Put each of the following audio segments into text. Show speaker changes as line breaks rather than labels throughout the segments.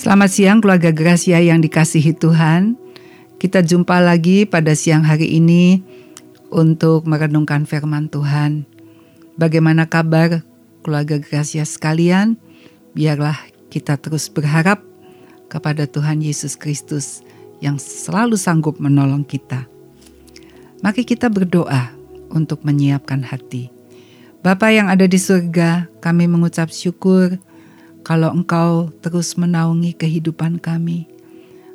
Selamat siang keluarga Gracia yang dikasihi Tuhan. Kita jumpa lagi pada siang hari ini untuk merenungkan firman Tuhan. Bagaimana kabar keluarga Gracia sekalian? Biarlah kita terus berharap kepada Tuhan Yesus Kristus yang selalu sanggup menolong kita. Mari kita berdoa untuk menyiapkan hati. Bapa yang ada di surga, kami mengucap syukur kalau Engkau terus menaungi kehidupan kami.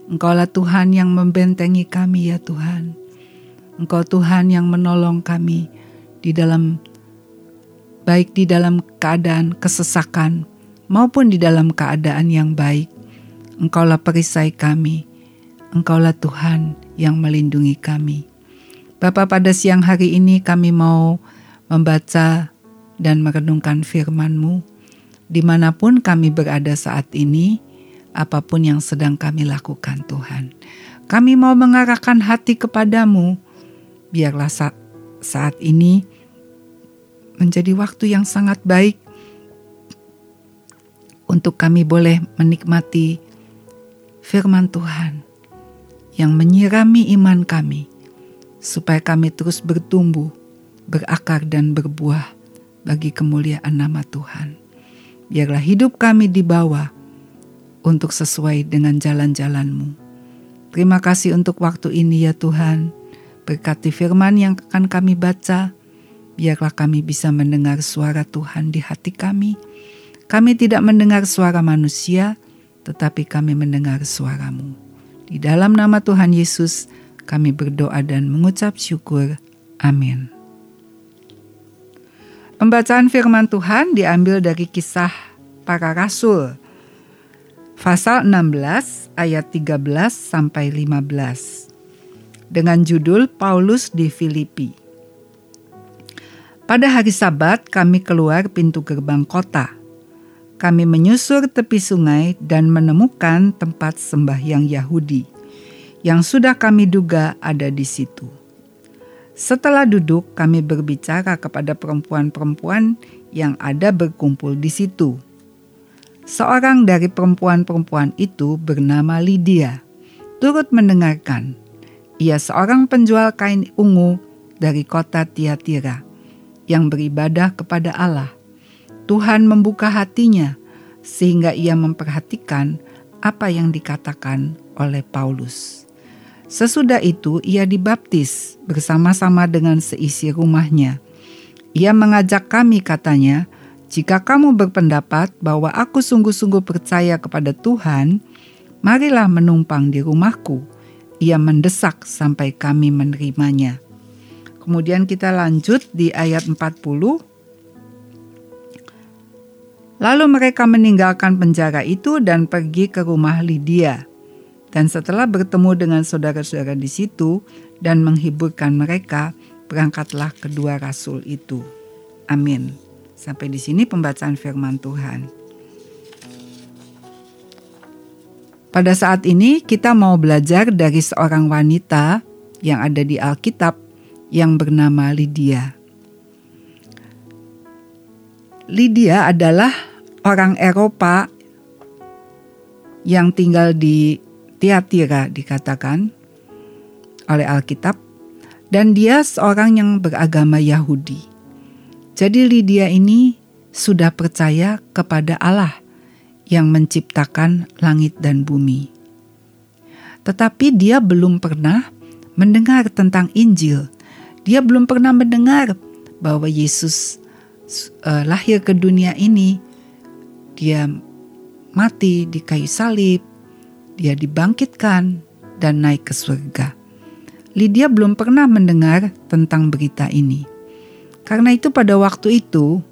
Engkaulah Tuhan yang membentengi kami ya Tuhan. Engkau Tuhan yang menolong kami di dalam baik di dalam keadaan kesesakan maupun di dalam keadaan yang baik. Engkaulah perisai kami. Engkaulah Tuhan yang melindungi kami. Bapa pada siang hari ini kami mau membaca dan merenungkan firman-Mu. Di mana pun kami berada saat ini, apa pun yang sedang kami lakukan Tuhan. Kami mau mengarahkan hati kepadamu, biarlah saat, saat ini menjadi waktu yang sangat baik untuk kami boleh menikmati firman Tuhan yang menyirami iman kami, supaya kami terus bertumbuh, berakar, dan berbuah bagi kemuliaan nama Tuhan. Biarlah hidup kami dibawa untuk sesuai dengan jalan-jalan-Mu. Terima kasih untuk waktu ini ya Tuhan. Berkati firman yang akan kami baca, biarlah kami bisa mendengar suara Tuhan di hati kami. Kami tidak mendengar suara manusia, tetapi kami mendengar suaramu. Di dalam nama Tuhan Yesus, kami berdoa dan mengucap syukur. Amin. Pembacaan firman Tuhan diambil dari kisah para rasul. Pasal 16 ayat 13 sampai 15. Dengan judul Paulus di Filipi. Pada hari Sabat kami keluar pintu gerbang kota. Kami menyusur tepi sungai dan menemukan tempat sembahyang Yahudi yang sudah kami duga ada di situ. Setelah duduk, kami berbicara kepada perempuan-perempuan yang ada berkumpul di situ. Seorang dari perempuan-perempuan itu bernama Lydia, turut mendengarkan. Ia seorang penjual kain ungu dari kota Tiatira yang beribadah kepada Allah. Tuhan membuka hatinya sehingga ia memperhatikan apa yang dikatakan oleh Paulus. Sesudah itu ia dibaptis bersama-sama dengan seisi rumahnya. Ia mengajak kami katanya, jika kamu berpendapat bahwa aku sungguh-sungguh percaya kepada Tuhan, marilah menumpang di rumahku. Ia mendesak sampai kami menerimanya. Kemudian kita lanjut di ayat 40. Lalu mereka meninggalkan penjara itu dan pergi ke rumah Lydia dan setelah bertemu dengan saudara-saudara di situ dan menghiburkan mereka, berangkatlah kedua rasul itu. Amin. Sampai di sini pembacaan firman Tuhan. Pada saat ini kita mau belajar dari seorang wanita yang ada di Alkitab yang bernama Lydia. Lydia adalah orang Eropa yang tinggal di Tiatira dikatakan oleh Alkitab dan dia seorang yang beragama Yahudi. Jadi Lydia ini sudah percaya kepada Allah yang menciptakan langit dan bumi. Tetapi dia belum pernah mendengar tentang Injil. Dia belum pernah mendengar bahwa Yesus uh, lahir ke dunia ini. Dia mati di kayu salib, dia dibangkitkan dan naik ke surga. Lydia belum pernah mendengar tentang berita ini. Karena itu pada waktu itu,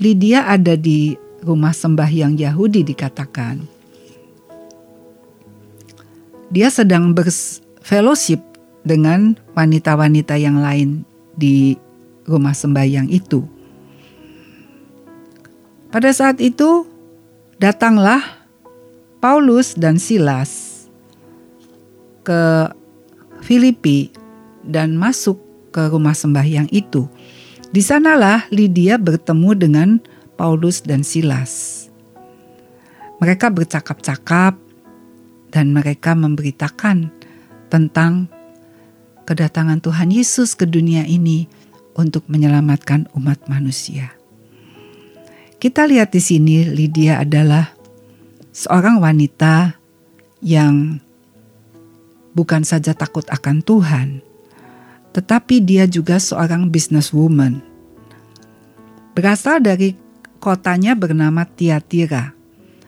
Lydia ada di rumah sembahyang Yahudi dikatakan. Dia sedang berfellowship dengan wanita-wanita yang lain di rumah sembahyang itu. Pada saat itu, datanglah Paulus dan Silas ke Filipi dan masuk ke rumah sembahyang itu. Di sanalah Lydia bertemu dengan Paulus dan Silas. Mereka bercakap-cakap dan mereka memberitakan tentang kedatangan Tuhan Yesus ke dunia ini untuk menyelamatkan umat manusia. Kita lihat di sini Lydia adalah seorang wanita yang bukan saja takut akan Tuhan, tetapi dia juga seorang businesswoman. Berasal dari kotanya bernama Tiatira,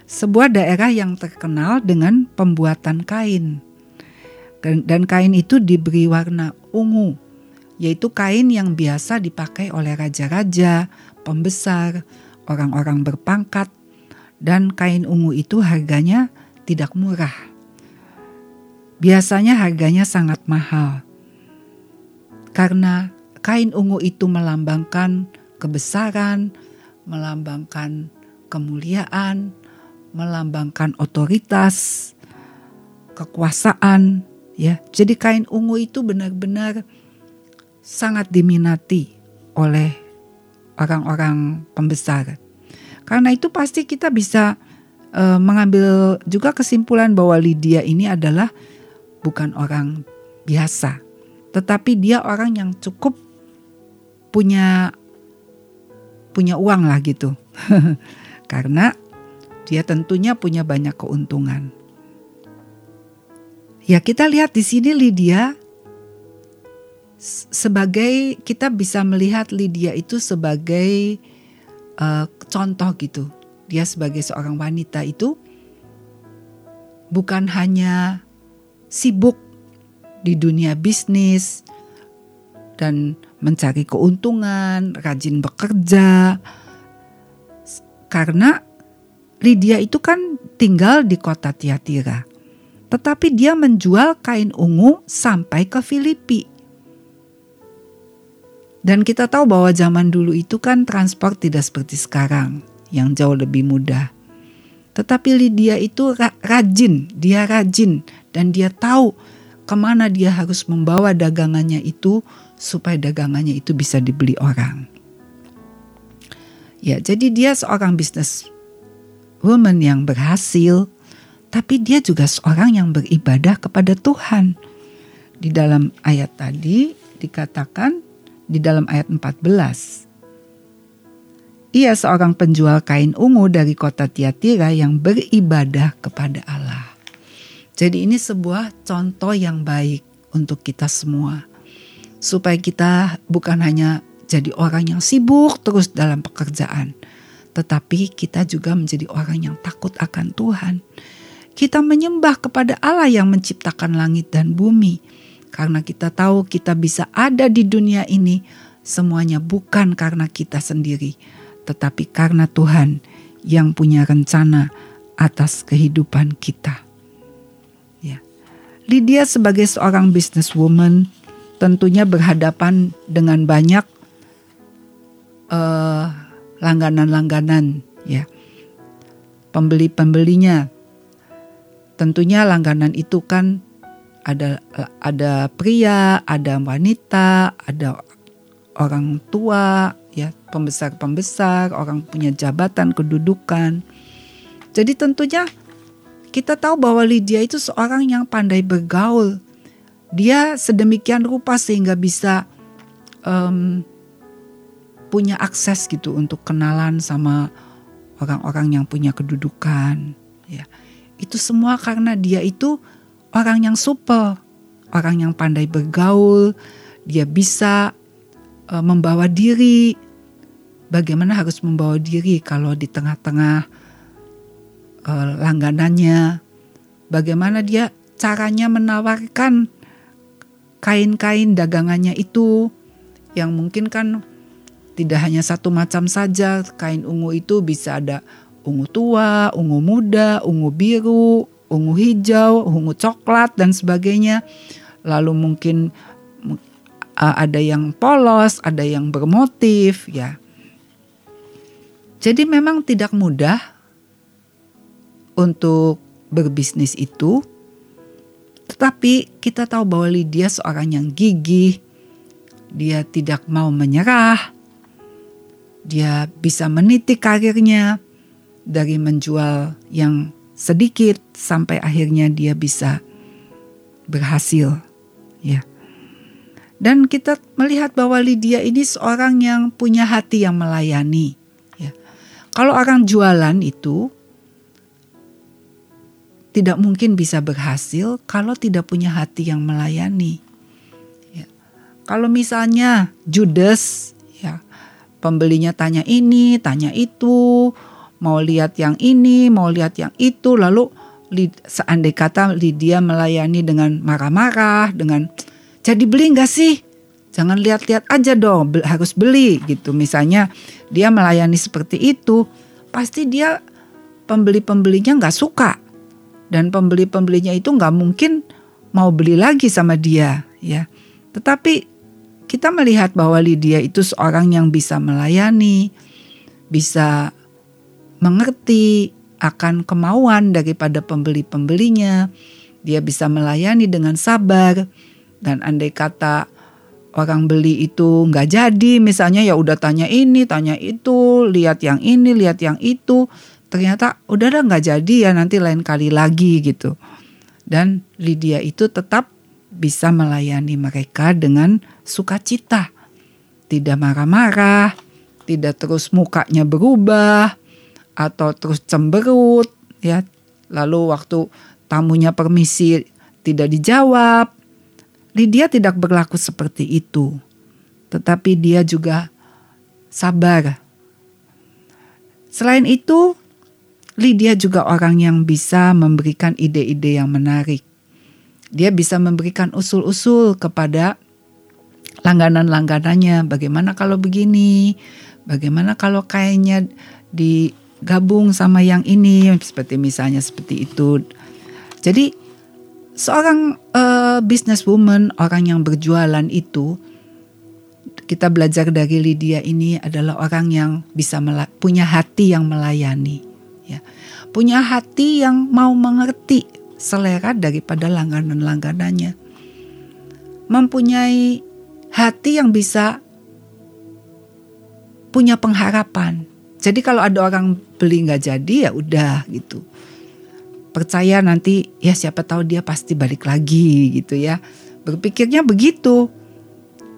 sebuah daerah yang terkenal dengan pembuatan kain. Dan kain itu diberi warna ungu, yaitu kain yang biasa dipakai oleh raja-raja, pembesar, orang-orang berpangkat, dan kain ungu itu harganya tidak murah. Biasanya harganya sangat mahal karena kain ungu itu melambangkan kebesaran, melambangkan kemuliaan, melambangkan otoritas, kekuasaan, ya. Jadi kain ungu itu benar-benar sangat diminati oleh orang-orang pembesar. Karena itu pasti kita bisa uh, mengambil juga kesimpulan bahwa Lydia ini adalah bukan orang biasa tetapi dia orang yang cukup punya punya uang lah gitu. Karena dia tentunya punya banyak keuntungan. Ya, kita lihat di sini Lydia sebagai kita bisa melihat Lydia itu sebagai uh, contoh gitu. Dia sebagai seorang wanita itu bukan hanya sibuk di dunia bisnis dan mencari keuntungan, rajin bekerja. Karena Lydia itu kan tinggal di kota Tiatira. Tetapi dia menjual kain ungu sampai ke Filipi. Dan kita tahu bahwa zaman dulu itu kan transport tidak seperti sekarang yang jauh lebih mudah. Tetapi Lydia itu rajin, dia rajin dan dia tahu ke mana dia harus membawa dagangannya itu supaya dagangannya itu bisa dibeli orang. Ya, jadi dia seorang bisnis woman yang berhasil, tapi dia juga seorang yang beribadah kepada Tuhan. Di dalam ayat tadi dikatakan di dalam ayat 14. Ia seorang penjual kain ungu dari kota Tiatira yang beribadah kepada Allah. Jadi ini sebuah contoh yang baik untuk kita semua. Supaya kita bukan hanya jadi orang yang sibuk terus dalam pekerjaan. Tetapi kita juga menjadi orang yang takut akan Tuhan. Kita menyembah kepada Allah yang menciptakan langit dan bumi. Karena kita tahu kita bisa ada di dunia ini semuanya bukan karena kita sendiri. Tetapi karena Tuhan yang punya rencana atas kehidupan kita. Lydia sebagai seorang businesswoman tentunya berhadapan dengan banyak uh, langganan-langganan ya. Pembeli-pembelinya. Tentunya langganan itu kan ada ada pria, ada wanita, ada orang tua, ya, pembesar-pembesar, orang punya jabatan, kedudukan. Jadi tentunya kita tahu bahwa Lydia itu seorang yang pandai bergaul. Dia sedemikian rupa sehingga bisa um, punya akses gitu untuk kenalan sama orang-orang yang punya kedudukan. Ya, itu semua karena dia itu orang yang supel, orang yang pandai bergaul. Dia bisa uh, membawa diri. Bagaimana harus membawa diri kalau di tengah-tengah uh, langganannya, bagaimana dia caranya menawarkan kain-kain dagangannya itu yang mungkin kan tidak hanya satu macam saja kain ungu itu bisa ada ungu tua, ungu muda, ungu biru, ungu hijau, ungu coklat dan sebagainya. Lalu mungkin ada yang polos, ada yang bermotif ya. Jadi memang tidak mudah untuk berbisnis itu. Tetapi kita tahu bahwa Lydia seorang yang gigih, dia tidak mau menyerah, dia bisa meniti karirnya, dari menjual yang sedikit sampai akhirnya dia bisa berhasil ya. Dan kita melihat bahwa Lydia ini seorang yang punya hati yang melayani ya. Kalau orang jualan itu tidak mungkin bisa berhasil kalau tidak punya hati yang melayani. Ya. Kalau misalnya Judas ya pembelinya tanya ini, tanya itu, mau lihat yang ini, mau lihat yang itu, lalu seandai kata Lydia melayani dengan marah-marah, dengan jadi beli nggak sih? Jangan lihat-lihat aja dong, harus beli gitu. Misalnya dia melayani seperti itu, pasti dia pembeli-pembelinya nggak suka dan pembeli-pembelinya itu nggak mungkin mau beli lagi sama dia, ya. Tetapi kita melihat bahwa Lydia itu seorang yang bisa melayani, bisa mengerti akan kemauan daripada pembeli-pembelinya. Dia bisa melayani dengan sabar dan andai kata orang beli itu nggak jadi, misalnya ya udah tanya ini, tanya itu, lihat yang ini, lihat yang itu, ternyata udah dah nggak jadi ya nanti lain kali lagi gitu. Dan Lydia itu tetap bisa melayani mereka dengan sukacita, tidak marah-marah, tidak terus mukanya berubah, atau terus cemberut ya. Lalu waktu tamunya permisi tidak dijawab Lydia tidak berlaku seperti itu. Tetapi dia juga sabar. Selain itu Lydia juga orang yang bisa memberikan ide-ide yang menarik. Dia bisa memberikan usul-usul kepada langganan-langganannya. Bagaimana kalau begini? Bagaimana kalau kayaknya di gabung sama yang ini seperti misalnya seperti itu. Jadi seorang uh, businesswoman, orang yang berjualan itu kita belajar dari Lydia ini adalah orang yang bisa punya hati yang melayani, ya. Punya hati yang mau mengerti selera daripada langganan-langganannya. Mempunyai hati yang bisa punya pengharapan jadi kalau ada orang beli nggak jadi ya udah gitu. Percaya nanti ya siapa tahu dia pasti balik lagi gitu ya. Berpikirnya begitu.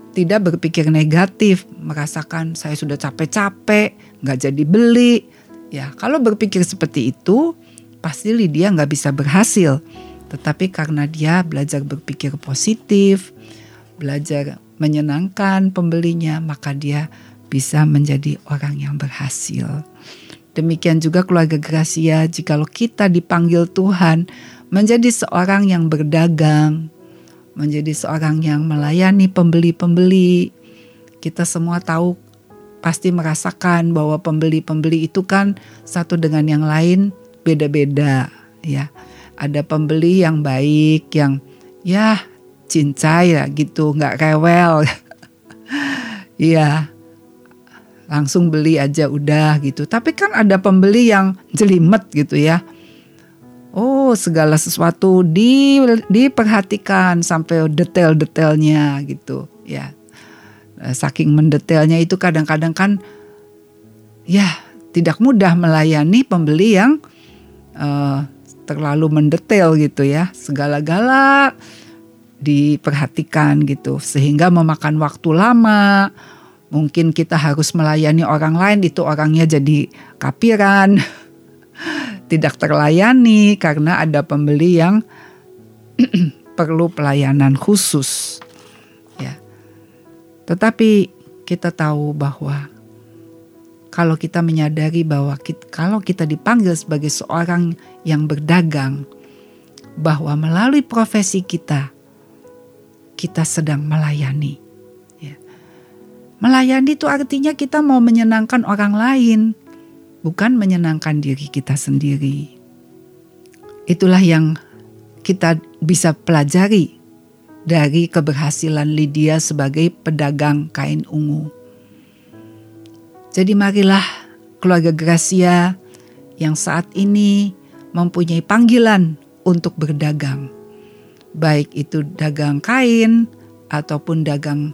Tidak berpikir negatif, merasakan saya sudah capek-capek, nggak jadi beli. Ya kalau berpikir seperti itu, pasti Lydia nggak bisa berhasil. Tetapi karena dia belajar berpikir positif, belajar menyenangkan pembelinya, maka dia bisa menjadi orang yang berhasil. Demikian juga keluarga Gracia, jikalau kita dipanggil Tuhan menjadi seorang yang berdagang, menjadi seorang yang melayani pembeli-pembeli. Kita semua tahu pasti merasakan bahwa pembeli-pembeli itu kan satu dengan yang lain beda-beda ya. Ada pembeli yang baik yang ya cincai ya gitu, nggak rewel. Iya, langsung beli aja udah gitu. Tapi kan ada pembeli yang jelimet gitu ya. Oh, segala sesuatu di diperhatikan sampai detail-detailnya gitu ya. Eh, saking mendetailnya itu kadang-kadang kan ya tidak mudah melayani pembeli yang uh, terlalu mendetail gitu ya. Segala-gala diperhatikan gitu sehingga memakan waktu lama mungkin kita harus melayani orang lain itu orangnya jadi kapiran tidak terlayani karena ada pembeli yang perlu pelayanan khusus ya. Tetapi kita tahu bahwa kalau kita menyadari bahwa kita, kalau kita dipanggil sebagai seorang yang berdagang bahwa melalui profesi kita kita sedang melayani Melayani itu artinya kita mau menyenangkan orang lain, bukan menyenangkan diri kita sendiri. Itulah yang kita bisa pelajari dari keberhasilan Lydia sebagai pedagang kain ungu. Jadi marilah keluarga Gracia yang saat ini mempunyai panggilan untuk berdagang. Baik itu dagang kain ataupun dagang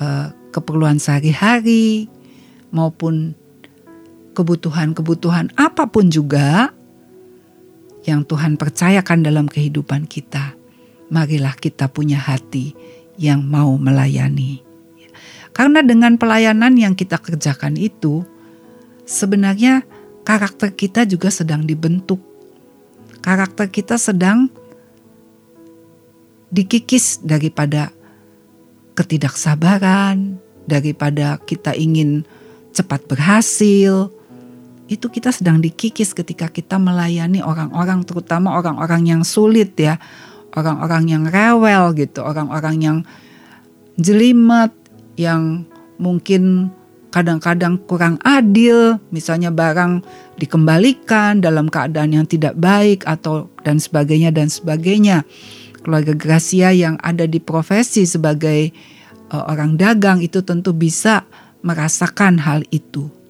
uh, keperluan sehari-hari maupun kebutuhan-kebutuhan apa pun juga yang Tuhan percayakan dalam kehidupan kita, marilah kita punya hati yang mau melayani. Karena dengan pelayanan yang kita kerjakan itu, sebenarnya karakter kita juga sedang dibentuk. Karakter kita sedang dikikis daripada ketidaksabaran, daripada kita ingin cepat berhasil, itu kita sedang dikikis ketika kita melayani orang-orang terutama orang-orang yang sulit ya orang-orang yang rewel gitu orang-orang yang jelimet yang mungkin kadang-kadang kurang adil misalnya barang dikembalikan dalam keadaan yang tidak baik atau dan sebagainya dan sebagainya keluarga Gracia yang ada di profesi sebagai uh, orang dagang itu tentu bisa merasakan hal itu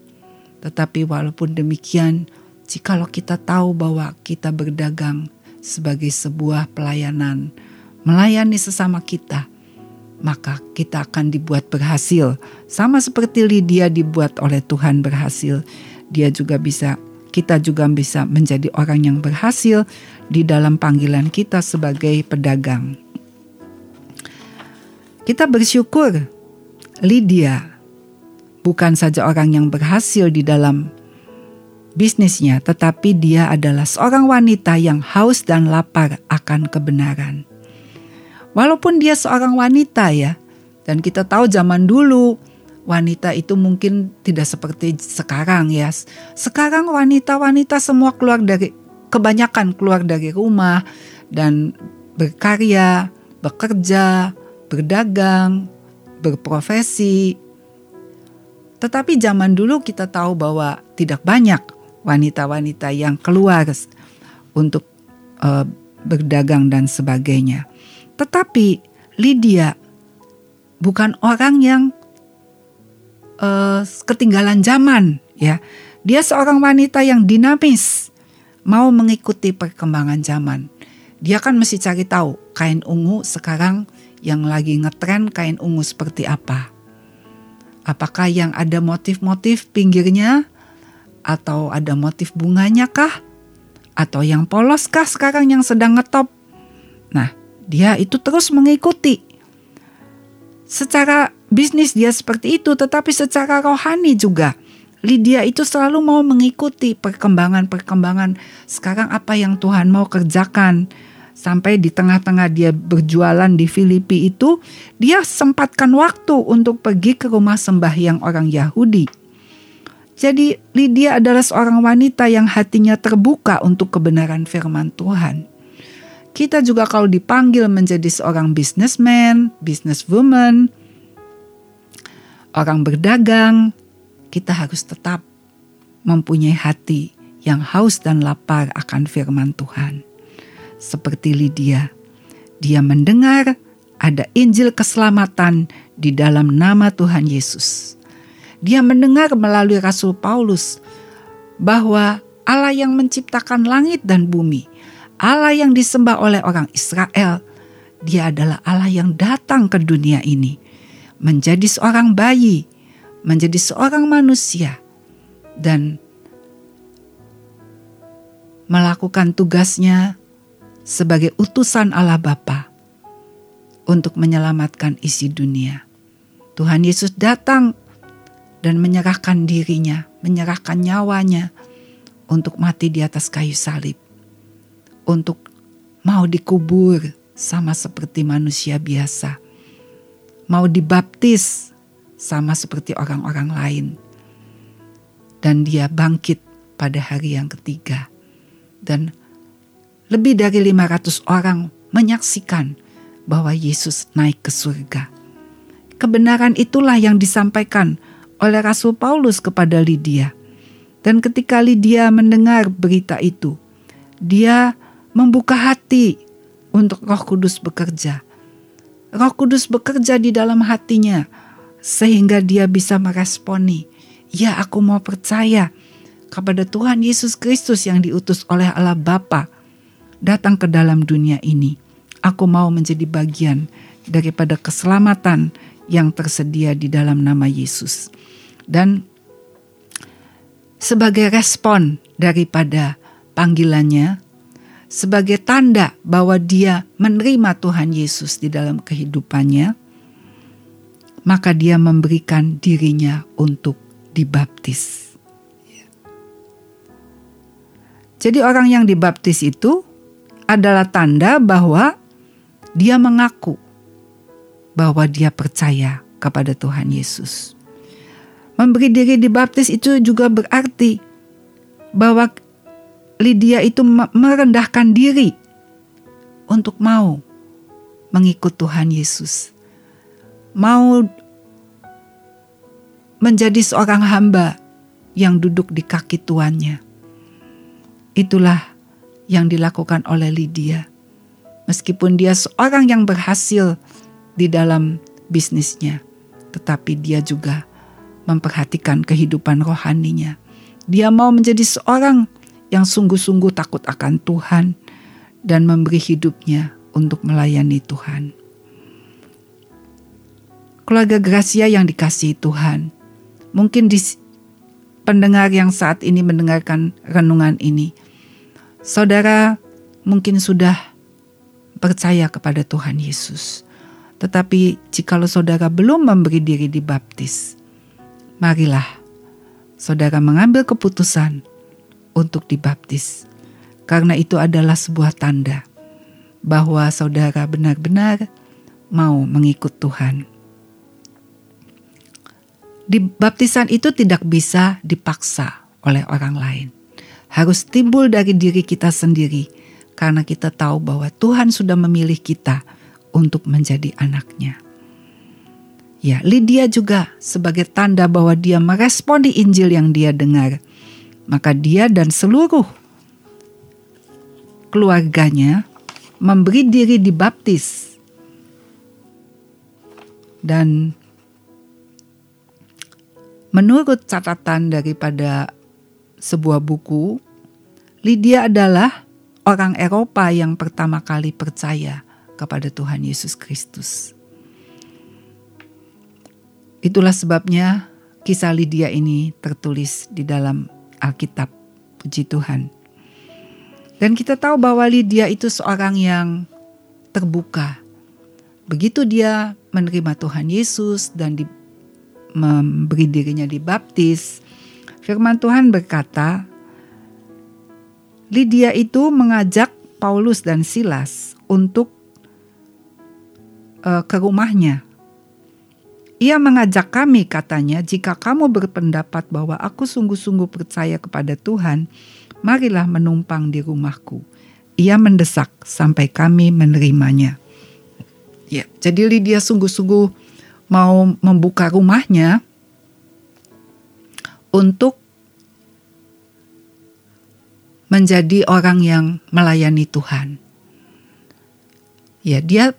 tetapi walaupun demikian, jikalau kita tahu bahwa kita berdagang sebagai sebuah pelayanan, melayani sesama kita, maka kita akan dibuat berhasil. Sama seperti Lydia dibuat oleh Tuhan berhasil, dia juga bisa kita juga bisa menjadi orang yang berhasil di dalam panggilan kita sebagai pedagang. Kita bersyukur Lydia bukan saja orang yang berhasil di dalam bisnisnya, tetapi dia adalah seorang wanita yang haus dan lapar akan kebenaran. Walaupun dia seorang wanita ya, dan kita tahu zaman dulu wanita itu mungkin tidak seperti sekarang ya. Sekarang wanita-wanita semua keluar dari kebanyakan keluar dari rumah dan berkarya, bekerja, berdagang, berprofesi, tetapi zaman dulu kita tahu bahwa tidak banyak wanita-wanita yang keluar untuk uh, berdagang dan sebagainya. Tetapi Lydia bukan orang yang uh, ketinggalan zaman, ya. Dia seorang wanita yang dinamis, mau mengikuti perkembangan zaman. Dia kan mesti cari tahu kain ungu sekarang yang lagi ngetren kain ungu seperti apa. Apakah yang ada motif-motif pinggirnya atau ada motif bunganya kah? Atau yang polos kah sekarang yang sedang ngetop? Nah, dia itu terus mengikuti. Secara bisnis dia seperti itu, tetapi secara rohani juga. Lydia itu selalu mau mengikuti perkembangan-perkembangan sekarang apa yang Tuhan mau kerjakan sampai di tengah-tengah dia berjualan di Filipi itu, dia sempatkan waktu untuk pergi ke rumah sembahyang orang Yahudi. Jadi Lydia adalah seorang wanita yang hatinya terbuka untuk kebenaran firman Tuhan. Kita juga kalau dipanggil menjadi seorang businessman, businesswoman, orang berdagang, kita harus tetap mempunyai hati yang haus dan lapar akan firman Tuhan seperti Lydia. Dia mendengar ada Injil keselamatan di dalam nama Tuhan Yesus. Dia mendengar melalui Rasul Paulus bahwa Allah yang menciptakan langit dan bumi, Allah yang disembah oleh orang Israel, Dia adalah Allah yang datang ke dunia ini menjadi seorang bayi, menjadi seorang manusia, dan melakukan tugasnya sebagai utusan Allah Bapa untuk menyelamatkan isi dunia. Tuhan Yesus datang dan menyerahkan dirinya, menyerahkan nyawanya untuk mati di atas kayu salib. Untuk mau dikubur sama seperti manusia biasa. Mau dibaptis sama seperti orang-orang lain. Dan dia bangkit pada hari yang ketiga. Dan lebih dari 500 orang menyaksikan bahwa Yesus naik ke surga. Kebenaran itulah yang disampaikan oleh Rasul Paulus kepada Lydia. Dan ketika Lydia mendengar berita itu, dia membuka hati untuk Roh Kudus bekerja. Roh Kudus bekerja di dalam hatinya sehingga dia bisa meresponi, "Ya, aku mau percaya kepada Tuhan Yesus Kristus yang diutus oleh Allah Bapa datang ke dalam dunia ini. Aku mau menjadi bagian daripada keselamatan yang tersedia di dalam nama Yesus. Dan sebagai respon daripada panggilannya, sebagai tanda bahwa dia menerima Tuhan Yesus di dalam kehidupannya, maka dia memberikan dirinya untuk dibaptis. Jadi orang yang dibaptis itu adalah tanda bahwa dia mengaku bahwa dia percaya kepada Tuhan Yesus. Memberi diri dibaptis itu juga berarti bahwa Lydia itu merendahkan diri untuk mau mengikut Tuhan Yesus. Mau menjadi seorang hamba yang duduk di kaki tuannya. Itulah yang dilakukan oleh Lydia. Meskipun dia seorang yang berhasil di dalam bisnisnya, tetapi dia juga memperhatikan kehidupan rohaninya. Dia mau menjadi seorang yang sungguh-sungguh takut akan Tuhan dan memberi hidupnya untuk melayani Tuhan. Keluarga Gracia yang dikasihi Tuhan, mungkin di pendengar yang saat ini mendengarkan renungan ini, saudara mungkin sudah percaya kepada Tuhan Yesus. Tetapi jikalau saudara belum memberi diri dibaptis, marilah saudara mengambil keputusan untuk dibaptis. Karena itu adalah sebuah tanda bahwa saudara benar-benar mau mengikut Tuhan. Di baptisan itu tidak bisa dipaksa oleh orang lain. Harus timbul dari diri kita sendiri karena kita tahu bahwa Tuhan sudah memilih kita untuk menjadi anaknya. Ya, Lydia juga sebagai tanda bahwa dia meresponi Injil yang dia dengar. Maka dia dan seluruh keluarganya memberi diri dibaptis. Dan menurut catatan daripada sebuah buku, Lydia adalah orang Eropa yang pertama kali percaya kepada Tuhan Yesus Kristus. Itulah sebabnya kisah Lydia ini tertulis di dalam Alkitab. Puji Tuhan. Dan kita tahu bahwa Lydia itu seorang yang terbuka. Begitu dia menerima Tuhan Yesus dan di, memberi dirinya dibaptis, firman Tuhan berkata, Lydia itu mengajak Paulus dan Silas untuk uh, ke rumahnya ia mengajak kami, katanya, "Jika kamu berpendapat bahwa aku sungguh-sungguh percaya kepada Tuhan, marilah menumpang di rumahku." Ia mendesak sampai kami menerimanya. Ya, jadi Lydia sungguh-sungguh mau membuka rumahnya untuk menjadi orang yang melayani Tuhan. Ya, dia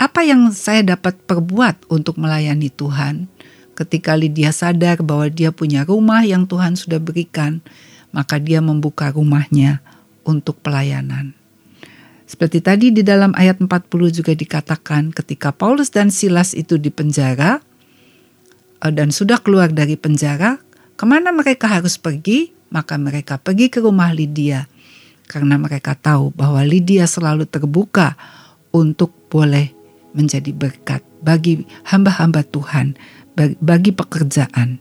apa yang saya dapat perbuat untuk melayani Tuhan? Ketika Lydia sadar bahwa dia punya rumah yang Tuhan sudah berikan, maka dia membuka rumahnya untuk pelayanan. Seperti tadi di dalam ayat 40 juga dikatakan ketika Paulus dan Silas itu di penjara eh, dan sudah keluar dari penjara, ke mana mereka harus pergi? Maka mereka pergi ke rumah Lydia karena mereka tahu bahwa Lydia selalu terbuka untuk boleh menjadi berkat bagi hamba-hamba Tuhan, bagi pekerjaan.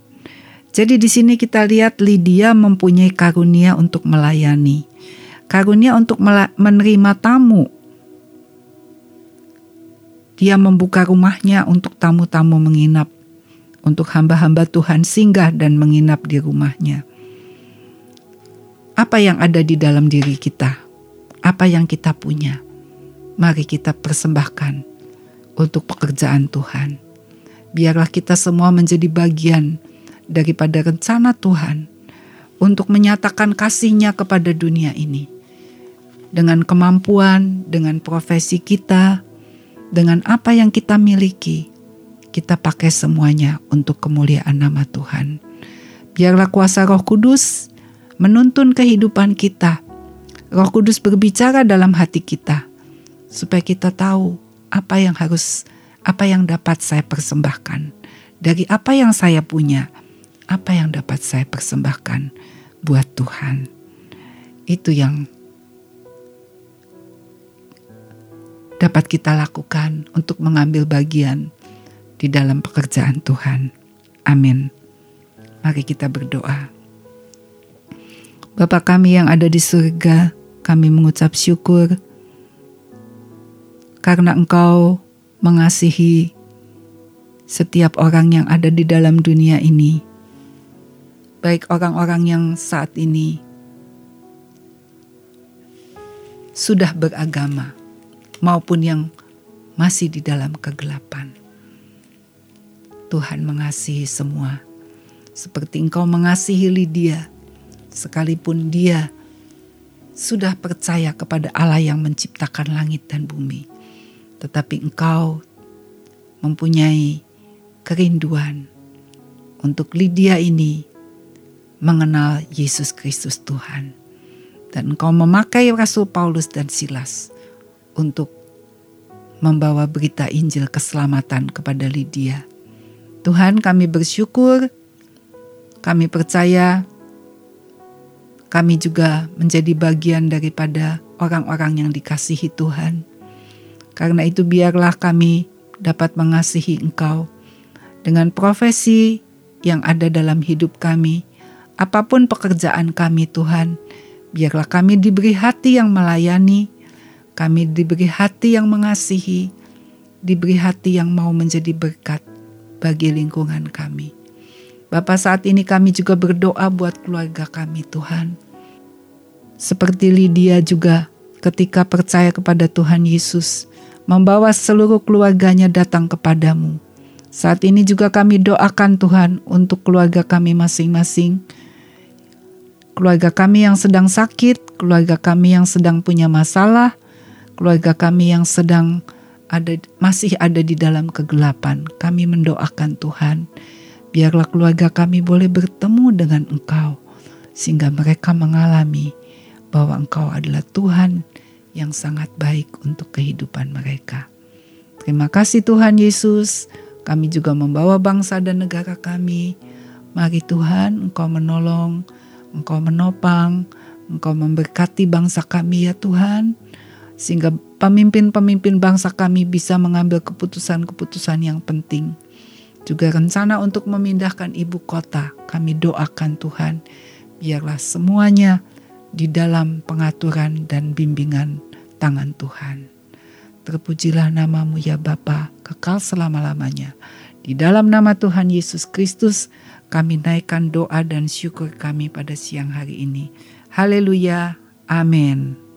Jadi di sini kita lihat Lydia mempunyai karunia untuk melayani, karunia untuk menerima tamu. Dia membuka rumahnya untuk tamu-tamu menginap, untuk hamba-hamba Tuhan singgah dan menginap di rumahnya. Apa yang ada di dalam diri kita? Apa yang kita punya? Mari kita persembahkan untuk pekerjaan Tuhan. Biarlah kita semua menjadi bagian daripada rencana Tuhan untuk menyatakan kasihnya kepada dunia ini. Dengan kemampuan, dengan profesi kita, dengan apa yang kita miliki, kita pakai semuanya untuk kemuliaan nama Tuhan. Biarlah kuasa roh kudus menuntun kehidupan kita. Roh kudus berbicara dalam hati kita, supaya kita tahu apa yang harus apa yang dapat saya persembahkan dari apa yang saya punya apa yang dapat saya persembahkan buat Tuhan. Itu yang dapat kita lakukan untuk mengambil bagian di dalam pekerjaan Tuhan. Amin. Mari kita berdoa. Bapa kami yang ada di surga, kami mengucap syukur karena Engkau mengasihi setiap orang yang ada di dalam dunia ini baik orang-orang yang saat ini sudah beragama maupun yang masih di dalam kegelapan. Tuhan mengasihi semua, seperti Engkau mengasihi Lydia, sekalipun dia sudah percaya kepada Allah yang menciptakan langit dan bumi, tetapi Engkau mempunyai kerinduan untuk Lydia ini mengenal Yesus Kristus Tuhan. Dan engkau memakai Rasul Paulus dan Silas untuk membawa berita Injil keselamatan kepada Lydia. Tuhan kami bersyukur, kami percaya kami juga menjadi bagian daripada orang-orang yang dikasihi Tuhan. Karena itu biarlah kami dapat mengasihi Engkau dengan profesi yang ada dalam hidup kami, apa pun pekerjaan kami Tuhan, biarlah kami diberi hati yang melayani, kami diberi hati yang mengasihi, diberi hati yang mau menjadi berkat bagi lingkungan kami. Bapak saat ini kami juga berdoa buat keluarga kami Tuhan. Seperti Lydia juga ketika percaya kepada Tuhan Yesus, membawa seluruh keluarganya datang kepadamu. Saat ini juga kami doakan Tuhan untuk keluarga kami masing-masing, keluarga kami yang sedang sakit, keluarga kami yang sedang punya masalah, keluarga kami yang sedang ada masih ada di dalam kegelapan. Kami mendoakan Tuhan, biarlah keluarga kami boleh bertemu dengan Engkau sehingga mereka mengalami bahwa Engkau adalah Tuhan yang sangat baik untuk kehidupan mereka. Terima kasih Tuhan Yesus. Kami juga membawa bangsa dan negara kami. Mari Tuhan, Engkau menolong Engkau menopang, Engkau memberkati bangsa kami ya Tuhan, sehingga pemimpin-pemimpin bangsa kami bisa mengambil keputusan-keputusan yang penting. Juga rencana untuk memindahkan ibu kota, kami doakan Tuhan, biarlah semuanya di dalam pengaturan dan bimbingan tangan Tuhan. Terpujilah namamu ya Bapa, kekal selama-lamanya. Di dalam nama Tuhan Yesus Kristus, kami naikkan doa dan syukur kami pada siang hari ini. Haleluya. Amin.